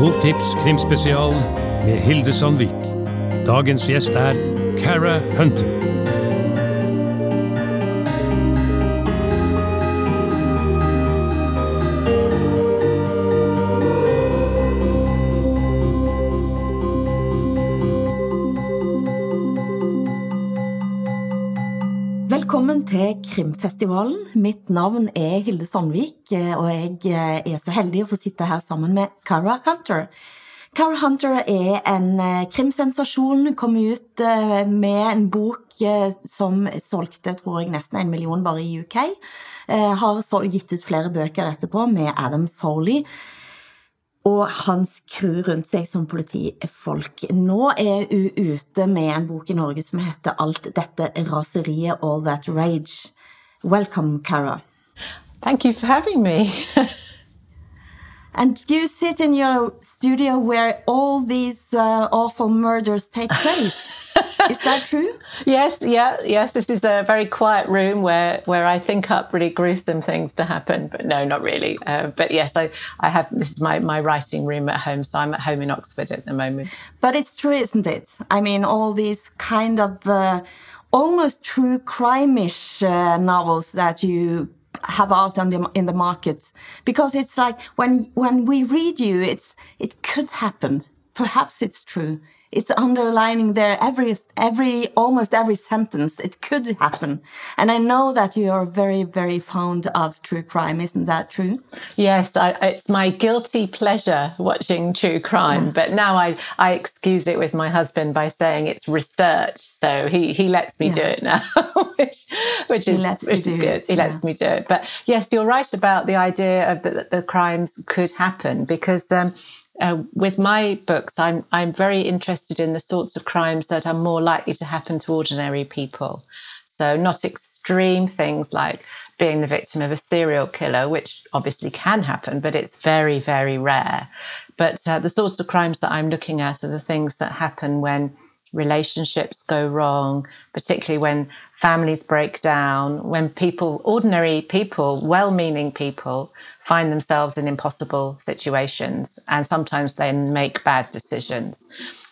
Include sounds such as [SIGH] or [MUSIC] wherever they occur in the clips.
Boktips krimspesial med Hilde Sandvik. Dagens gjest er Cara Hunter. Krimfestivalen. Mitt navn er Hilde Sandvik, og jeg er så heldig å få sitte her sammen med Cara Hunter. Cara Hunter er en krimsensasjon, kom ut med en bok som solgte, tror jeg, nesten en million bare i UK. Har gitt ut flere bøker etterpå med Adam Foley og hans crew rundt seg som politifolk. Nå er hun ute med en bok i Norge som heter Alt dette raseriet, All That Rage. Welcome, Cara. Thank you for having me. [LAUGHS] and do you sit in your studio where all these uh, awful murders take place. [LAUGHS] is that true? [LAUGHS] Yes, yeah, yes. This is a very quiet room where, where I think up really gruesome things to happen, but no, not really. Uh, but yes, I, I have this is my, my writing room at home, so I'm at home in Oxford at the moment. But it's true, isn't it? I mean, all these kind of uh, almost true crime-ish uh, novels that you have out on the in the market because it's like when when we read you it's it could happen perhaps it's true it's underlining there every every almost every sentence. It could happen. And i know that you are very very fond of true crime. Isn't that true? Yes I, it's my guilty pleasure watching true crime yeah. but now i i excuse it with my husband by saying it's research so he he lets me yeah. do it now [LAUGHS] which which is which is good. it, he lets me do it. But yes you're right about the idea of that the crimes could happen because um uh, with my books, I'm I'm very interested in the sorts of crimes that are more likely to happen to ordinary people. So not extreme things like being the victim of a serial killer, which obviously can happen, but it's very very rare. But uh, the sorts of crimes that I'm looking at are the things that happen when relationships go wrong, particularly when families break down, when people, ordinary people, well meaning people, find themselves in impossible situations and sometimes then make bad decisions.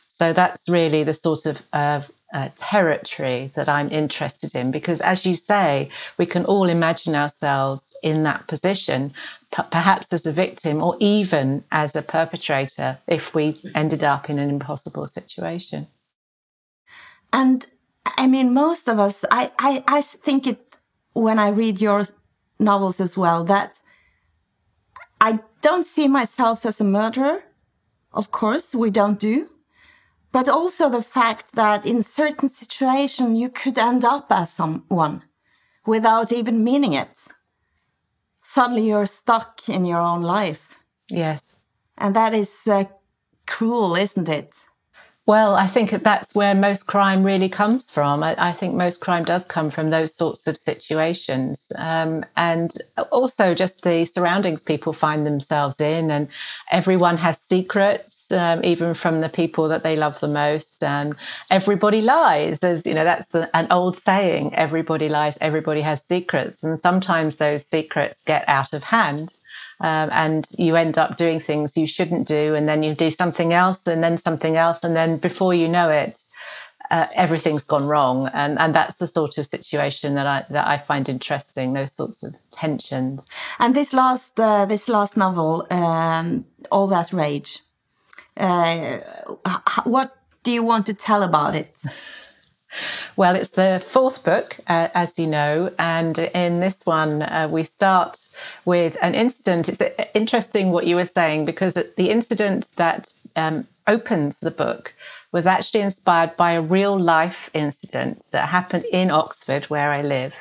So that's really the sort of uh, uh, territory that I'm interested in because, as you say, we can all imagine ourselves in that position, p- perhaps as a victim or even as a perpetrator if we ended up in an impossible situation. And I mean, most of us, I, I, I think it when I read your novels as well, that I don't see myself as a murderer. Of course, we don't do. But also the fact that in certain situation you could end up as someone without even meaning it. Suddenly you're stuck in your own life. Yes. And that is uh, cruel, isn't it? Well, I think that's where most crime really comes from. I, I think most crime does come from those sorts of situations. Um, and also just the surroundings people find themselves in. And everyone has secrets, um, even from the people that they love the most. And everybody lies. There's, you know, that's the, an old saying everybody lies, everybody has secrets. And sometimes those secrets get out of hand um, and you end up doing things you shouldn't do, and then you do something else, and then something else, and then before you know it, uh, everything's gone wrong, and and that's the sort of situation that I that I find interesting. Those sorts of tensions. And this last uh, this last novel, um, all that rage. Uh, what do you want to tell about it? Well, it's the fourth book, uh, as you know, and in this one, uh, we start with an incident. It's interesting what you were saying because the incident that um, opens the book was actually inspired by a real life incident that happened in Oxford, where I live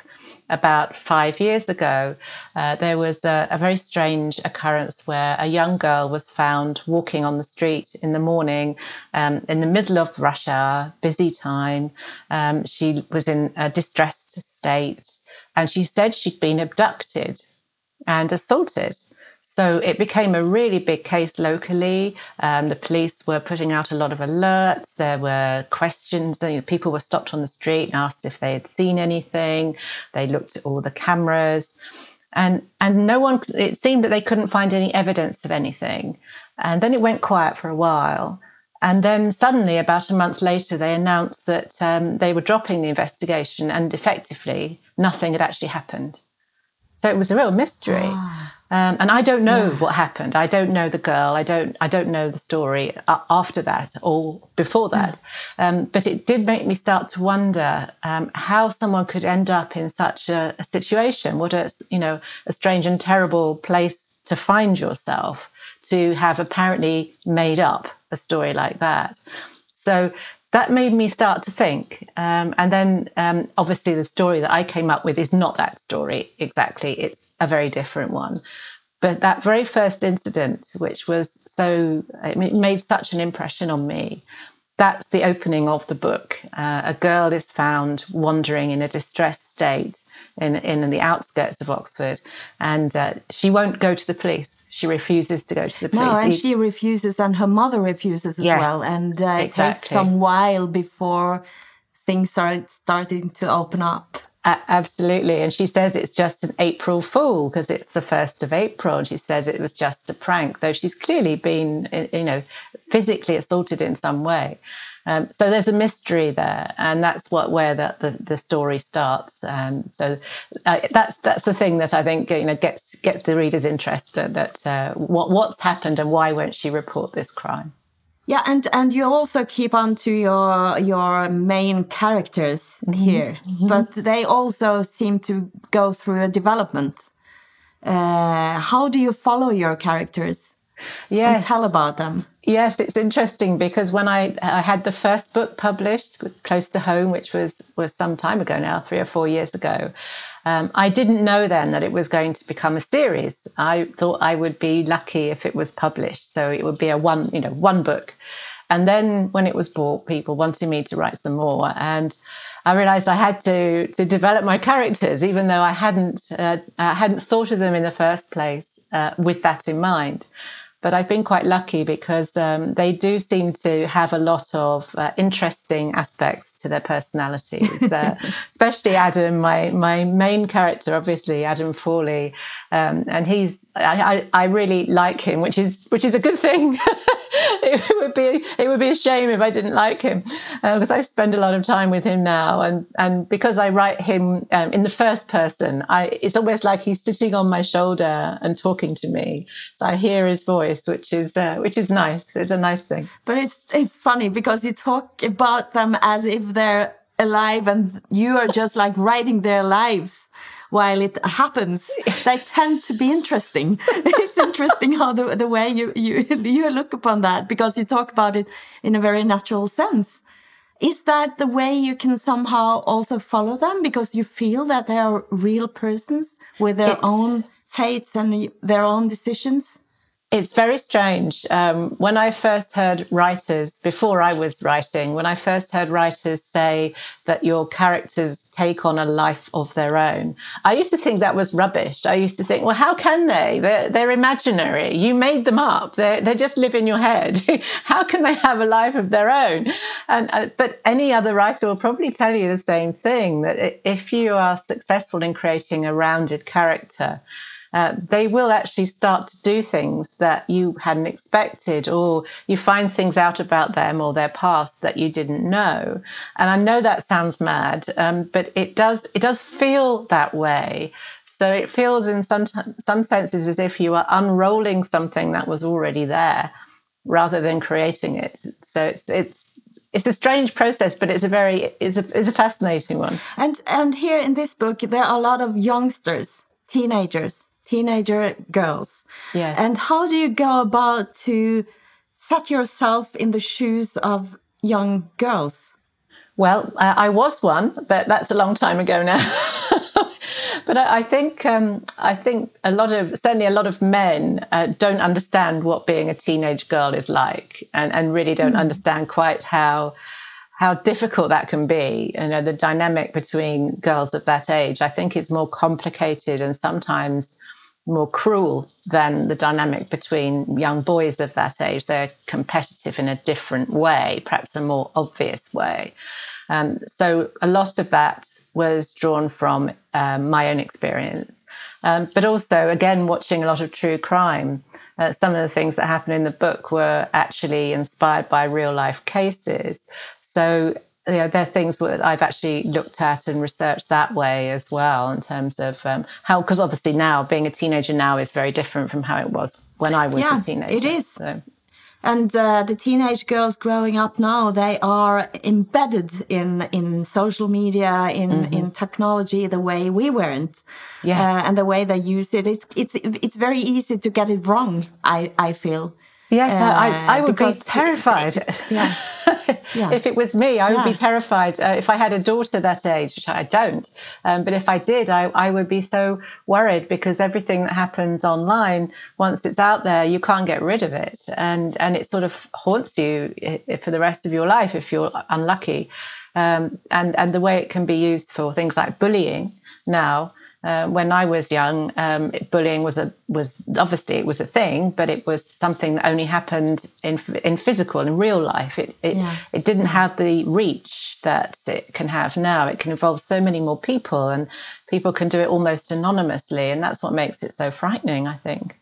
about five years ago, uh, there was a, a, very strange occurrence where a young girl was found walking on the street in the morning um, in the middle of rush hour, busy time. Um, she was in a distressed state and she said she'd been abducted and assaulted. So it became a really big case locally. Um, the police were putting out a lot of alerts. There were questions. People were stopped on the street and asked if they had seen anything. They looked at all the cameras. and and no one. It seemed that they couldn't find any evidence of anything, and then it went quiet for a while. And then suddenly, about a month later, they announced that um, they were dropping the investigation and effectively nothing had actually happened. So it was a real mystery. Ah. Um, and I don't know yeah. what happened. I don't know the girl. I don't. I don't know the story after that or before that. Yeah. Um, but it did make me start to wonder um, how someone could end up in such a, a, situation. What a you know a strange and terrible place to find yourself to have apparently made up a story like that. So that made me start to think. Um, and then, um, obviously, the story that I came up with is not that story exactly, it's a very different one. But that very first incident, which was so, it made such an impression on me. That's the opening of the book. Uh, a girl is found wandering in a distressed state in, in the outskirts of Oxford, and uh, she won't go to the police she refuses to go to the police. No, and she refuses, and her mother refuses as yes, well. And uh, it takes some while before things start starting to open up. Absolutely. And she says it's just an April fool because it's the 1st of April. And she says it was just a prank, though she's clearly been, you know, physically assaulted in some way. Um, so there's a mystery there, and that's what where the the, the story starts. Um, so uh, that's that's the thing that I think you know gets gets the reader's interest that, that uh, what what's happened and why won't she report this crime. Yeah, and and you also keep on to your your main characters mm -hmm. here, mm -hmm. but they also seem to go through a development. Uh, how do you follow your characters? Yes. And tell about them. Yes, it's interesting because when I, I had the first book published, Close to Home, which was, was some time ago now, three or four years ago, um, I didn't know then that it was going to become a series. I thought I would be lucky if it was published. So it would be a one, you know, one book. And then when it was bought, people wanted me to write some more. And I realized I had to to develop my characters, even though I hadn't uh, I hadn't thought of them in the first place uh, with that in mind. But I've been quite lucky because um, they do seem to have a lot of uh, interesting aspects to their personalities. Uh, [LAUGHS] especially Adam, my my main character, obviously Adam Fawley, um, and he's I, I, I, really like him, which is which is a good thing. [LAUGHS] [LAUGHS] it would be it would be a shame if I didn't like him because uh, I spend a lot of time with him now, and and because I write him um, in the first person, I it's almost like he's sitting on my shoulder and talking to me, so I hear his voice, which is uh, which is nice. It's a nice thing. But it's it's funny because you talk about them as if they're alive and you are just like writing their lives while it happens. [LAUGHS] They tend to be interesting. [LAUGHS] It's interesting how the, the way you, you you look upon that because you talk about it in a very natural sense. Is that the way you can somehow also follow them? Because you feel that they are real persons with their it's, own fates and their own decisions it's very strange. Um, when I first heard writers, before I was writing, when I first heard writers say that your characters take on a life of their own, I used to think that was rubbish. I used to think, well, how can they? They're, they're imaginary. You made them up. They they just live in your head. [LAUGHS] how can they have a life of their own? And uh, but any other writer will probably tell you the same thing that if you are successful in creating a rounded character uh, they will actually start to do things that you hadn't expected, or you find things out about them or their past that you didn't know. And I know that sounds mad, um, but it does it does feel that way. So it feels in some some senses as if you are unrolling something that was already there, rather than creating it. So it's it's it's a strange process, but it's a very it's a it's a fascinating one. And and here in this book, there are a lot of youngsters, teenagers teenager girls. Yes. And how do you go about to set yourself in the shoes of young girls? Well, uh, I was one, but that's a long time ago now. [LAUGHS] but I, I think um, I think a lot of certainly a lot of men uh, don't understand what being a teenage girl is like, and, and really don't mm. understand quite how how difficult that can be. You know, the dynamic between girls of that age, I think, is more complicated and sometimes more cruel than the dynamic between young boys of that age. They're competitive in a different way, perhaps a more obvious way. Um, so a lot of that was drawn from um, my own experience, um, but also again watching a lot of true crime. Uh, some of the things that happen in the book were actually inspired by real life cases. So you know, they're things that I've actually looked at and researched that way as well in terms of um, how, because obviously now being a teenager now is very different from how it was when I was yeah, a teenager. It is. So. And uh, the teenage girls growing up now, they are embedded in in social media, in mm -hmm. in technology, the way we weren't, yes. Uh, and the way they use it. It's it's it's very easy to get it wrong. I I feel. Yes, uh, I, I would be terrified. It, yeah. [LAUGHS] yeah. [LAUGHS] if it was me, I would yeah. be terrified. Uh, if I had a daughter that age, which I don't, um, but if I did, I, I would be so worried because everything that happens online, once it's out there, you can't get rid of it, and and it sort of haunts you for the rest of your life if you're unlucky. Um, and and the way it can be used for things like bullying now uh, when I was young, um, bullying was a was obviously it was a thing, but it was something that only happened in in physical in real life. It it, yeah. it didn't have the reach that it can have now. It can involve so many more people, and people can do it almost anonymously, and that's what makes it so frightening. I think.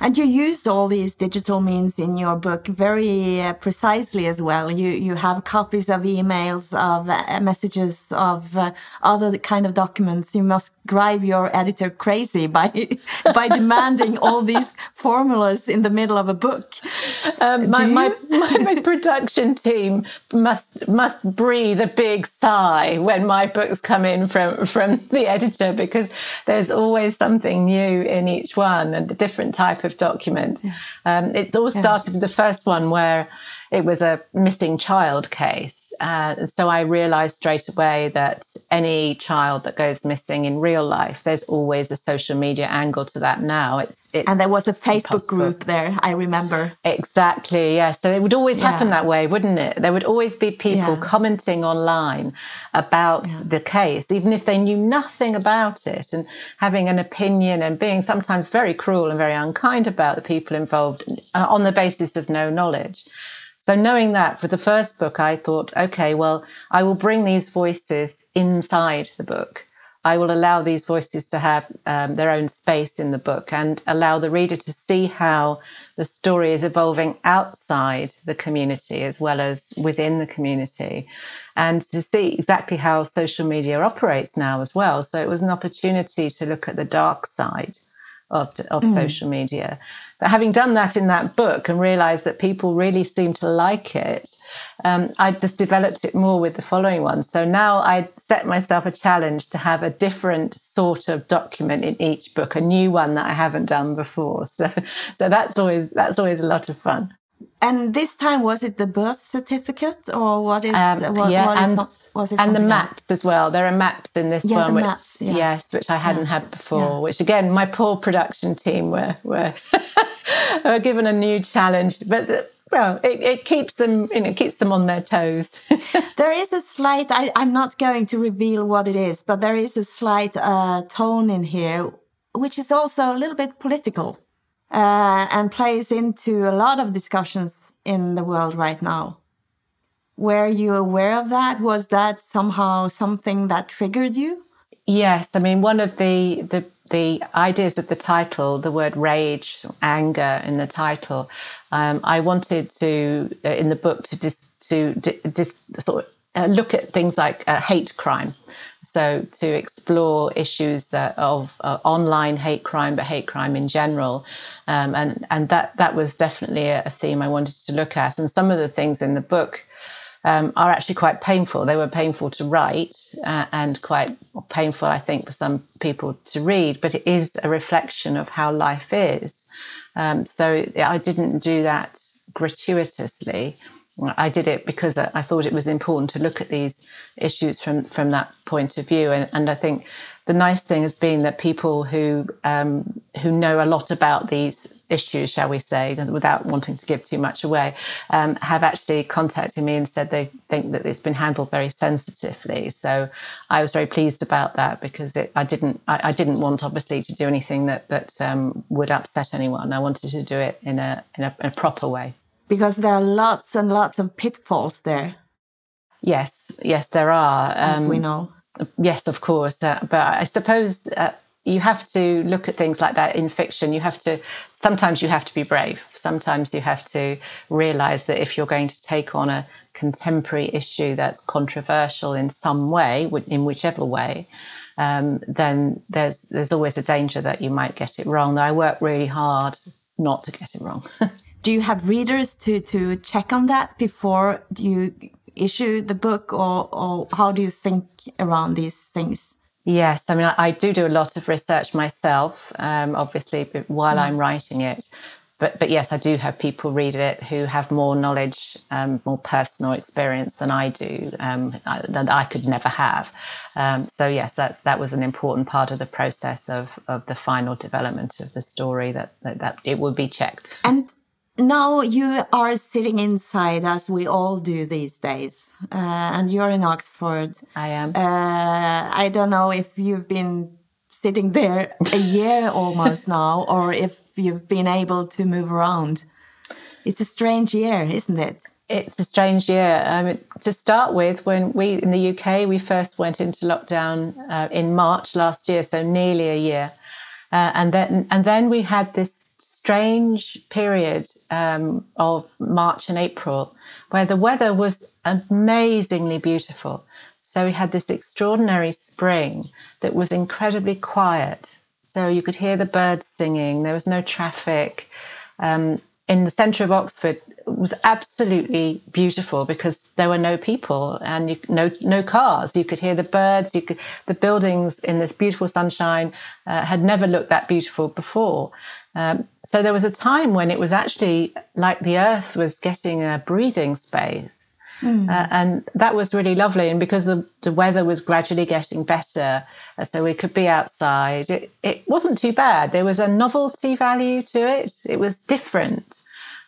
And you use all these digital means in your book very uh, precisely as well. You you have copies of emails, of uh, messages, of uh, other kind of documents. You must drive your editor crazy by [LAUGHS] by demanding all these formulas in the middle of a book. Um, my, my, [LAUGHS] my, my production team must must breathe a big sigh when my books come in from from the [LAUGHS] editor because there's always something new in each one and a different type of document. Yeah. Um, it all started yeah. with the first one where it was a missing child case. Uh, so I realized straight away that any child that goes missing in real life, there's always a social media angle to that now. It's, it's and there was a Facebook impossible. group there. I remember exactly. Yes, so it would always yeah. happen that way, wouldn't it? There would always be people yeah. commenting online about yeah. the case, even if they knew nothing about it, and having an opinion and being sometimes very cruel and very unkind about the people involved uh, on the basis of no knowledge. So, knowing that for the first book, I thought, okay, well, I will bring these voices inside the book. I will allow these voices to have um, their own space in the book and allow the reader to see how the story is evolving outside the community as well as within the community, and to see exactly how social media operates now as well. So, it was an opportunity to look at the dark side of, of mm. social media. But having done that in that book and realized that people really seem to like it, um, I just developed it more with the following ones. So now I set myself a challenge to have a different sort of document in each book, a new one that I haven't done before. [LAUGHS] So, so that's always that's always a lot of fun. And this time, was it the birth certificate or what is? Um, what, yeah, what and, not, was it and the maps else? as well. There are maps in this yeah, one, which maps, yeah. yes, which I hadn't yeah. had before. Which again, my poor production team were were, [LAUGHS] were given a new challenge, but. Well, it, it, keeps them, you know, keeps them on their toes. [LAUGHS] there is a slight. I, am not going to reveal what it is, but there is a slight uh, tone in here, which is also a little bit political uh, and plays into a lot of discussions in the world right now. Were you aware of that? Was that somehow something that triggered you? Yes, I mean one of the the the ideas of the title, the word rage, anger in the title. Um, I wanted to uh, in the book to dis, to dis, sort of uh, look at things like uh, hate crime. So to explore issues that of uh, online hate crime, but hate crime in general, um, and and that that was definitely a, theme I wanted to look at. And some of the things in the book um, are actually quite painful. They were painful to write uh, and quite painful, I think, for some people to read. But it is a reflection of how life is. Um, so I didn't do that gratuitously. I did it because I thought it was important to look at these issues from from that point of view, and, and I think the nice thing has been that people who um, who know a lot about these issues, shall we say, without wanting to give too much away, um, have actually contacted me and said they think that it's been handled very sensitively. So I was very pleased about that because it, I didn't I, I, didn't want obviously to do anything that that um, would upset anyone. I wanted to do it in a in a, in a proper way. Because there are lots and lots of pitfalls there. Yes, yes, there are. As we um, know. Yes, of course. Uh, but I suppose uh, you have to look at things like that in fiction. You have to, sometimes you have to be brave. Sometimes you have to realize that if you're going to take on a contemporary issue that's controversial in some way, in whichever way, um, then there's there's always a danger that you might get it wrong. I work really hard not to get it wrong. [LAUGHS] Do you have readers to to check on that before you issue the book, or or how do you think around these things? Yes, I mean, I, I, do do a lot of research myself, um, obviously, while mm. I'm writing it. But, but yes, I do have people read it who have more knowledge, um, more personal experience than I do, um, that I could never have. Um, so yes, that's that was an important part of the process of of the final development of the story. That that, that it would be checked. And now you are sitting inside as we all do these days uh, and you're in oxford. I am. Uh, i don't know if you've been sitting there a year [LAUGHS] almost now or if you've been able to move around. It's a strange year isn't it? It's a strange year. Um, to start with when we in the uk we first went into lockdown uh, in march last year so nearly a year. Uh, and then and then we had this strange period um, of March and April where the weather was amazingly beautiful. So we had this extraordinary spring that was incredibly quiet. So you could hear the birds singing, there was no traffic. Um, in the centre of Oxford was absolutely beautiful because there were no people and you, no no cars. You could hear the birds. You could the buildings in this beautiful sunshine uh, had never looked that beautiful before. Um, so there was a time when it was actually like the earth was getting a breathing space. Mm. Uh, and that was really lovely. And because the, the weather was gradually getting better, uh, so we could be outside, it, it wasn't too bad. There was a novelty value to it, it was different.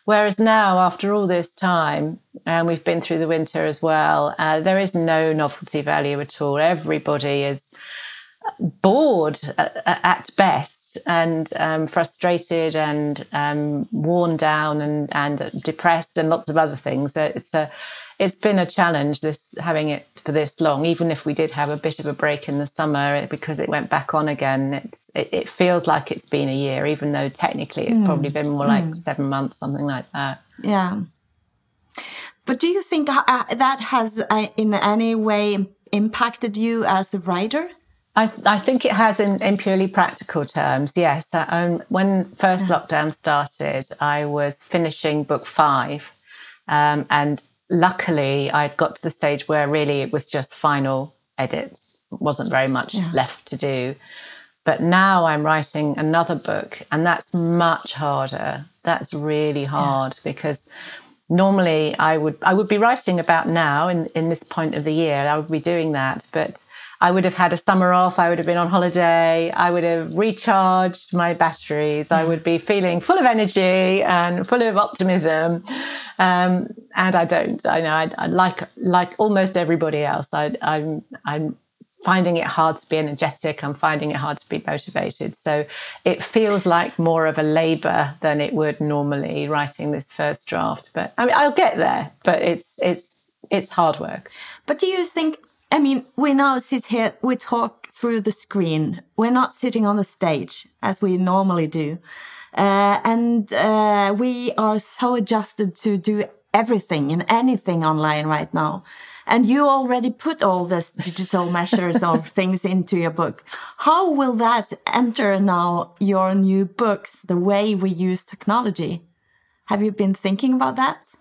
Whereas now, after all this time, and we've been through the winter as well, uh, there is no novelty value at all. Everybody is bored at, at best and um, frustrated and um, worn down and, and depressed and lots of other things. It's a, it's been a challenge this having it for this long. Even if we did have a bit of a break in the summer because it went back on again, it's it, it feels like it's been a year, even though technically it's mm. probably been more like mm. seven months, something like that. Yeah. But do you think uh, that has uh, in any way impacted you as a writer? I, I think it has in, in purely practical terms, yes. Um, when first yeah. lockdown started, I was finishing book five. Um, and luckily, I'd got to the stage where really it was just final edits, wasn't very much yeah. left to do. But now I'm writing another book, and that's much harder. That's really hard yeah. because normally I would I would be writing about now in, in this point of the year. I would be doing that, but I would have had a summer off. I would have been on holiday. I would have recharged my batteries. I would be feeling full of energy and full of optimism. Um, and I don't. I know. I, I like like almost everybody else. I, I'm I'm finding it hard to be energetic. I'm finding it hard to be motivated. So it feels like more of a labor than it would normally writing this first draft. But I mean, I'll get there. But it's it's it's hard work. But do you think I mean, we now sit here, we talk through the screen. We're not sitting on the stage as we normally do. Uh, and uh, we are so adjusted to do everything and anything online right now. And you already put all this digital measures of [LAUGHS] things into your book. How will that enter now your new books, the way we use technology? Have you been thinking about that?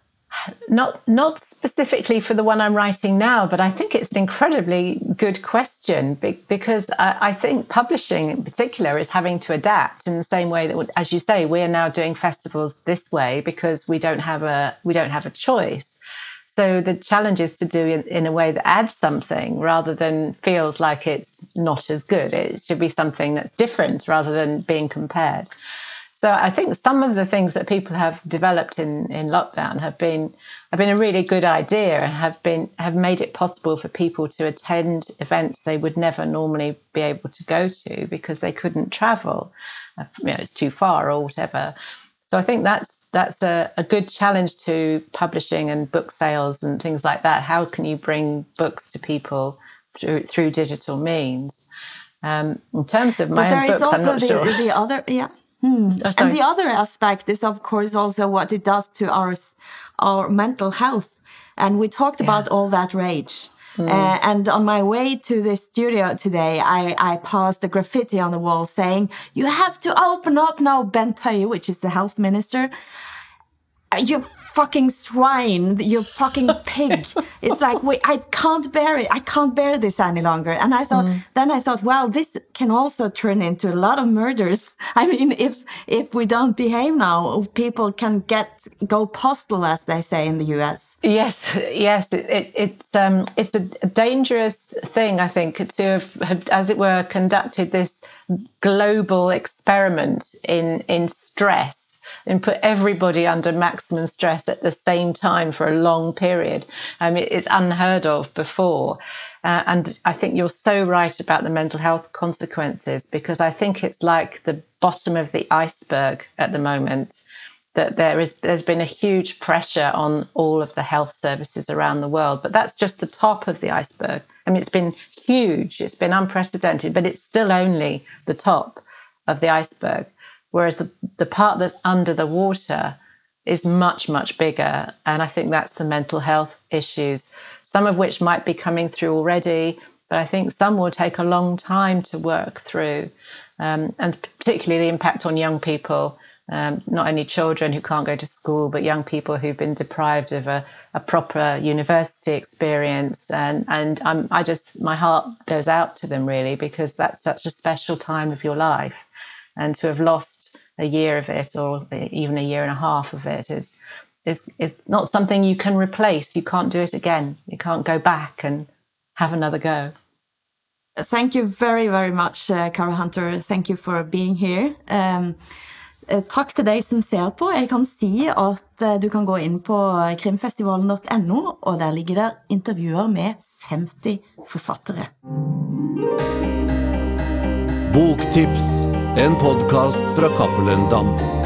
Not not specifically for the one I'm writing now, but I think it's an incredibly good question because I think publishing in particular is having to adapt in the same way that, as you say, we are now doing festivals this way because we don't have a we don't have a choice. So the challenge is to do it in a way that adds something rather than feels like it's not as good. It should be something that's different rather than being compared. So I think some of the things that people have developed in, in lockdown have been have been a really good idea and have been have made it possible for people to attend events they would never normally be able to go to because they couldn't travel. Uh, you know, it's too far or whatever. So I think that's that's a, a good challenge to publishing and book sales and things like that. How can you bring books to people through through digital means? Um, in terms of my but own books, I'm not the, sure. the other, yeah. Hmm. Oh, and the other aspect is, of course, also what it does to our our mental health. And we talked yeah. about all that rage. Mm. Uh, and on my way to the studio today, I, I passed a graffiti on the wall saying, You have to open up now, Bent Høie, which is the health minister. You fucking swine, you fucking pig. [LAUGHS] it's like, wait, I can't bear it. I can't bear this any longer. And I thought, mm. then I thought, well, this can also turn into a lot of murders. [LAUGHS] I mean, if, if we don't behave now, people can get, go postal, as they say in the US. Yes, yes. It, it, it's, um, it's a dangerous thing, I think, to have, have, as it were, conducted this global experiment in, in stress and put everybody under maximum stress at the same time for a long period. Um, it, it's unheard of before. Uh, and I think you're so right about the mental health consequences because I think it's like the bottom of the iceberg at the moment. That there is, there's been a huge pressure on all of the health services around the world, but that's just the top of the iceberg. I mean, it's been huge, it's been unprecedented, but it's still only the top of the iceberg. Whereas the, the part that's under the water is much, much bigger. And I think that's the mental health issues, some of which might be coming through already, but I think some will take a long time to work through. Um, and particularly the impact on young people, um, not only children who can't go to school, but young people who've been deprived of a, a proper university experience. And, and I'm, I just, my heart goes out to them really, because that's such a special time of your life. And to have lost a year of it or even a year and a half of it is is is not something you can replace. You can't do it again. You can't go back and have another go. Thank you very, very much, uh, Cara Hunter. Thank you for being here. Um, uh, takk til deg som ser på. Jeg kan si at uh, du kan gå inn på krimfestivalen.no, og der ligger det intervjuer med 50 forfattere. Boktips en podkast fra Cappelen Dam.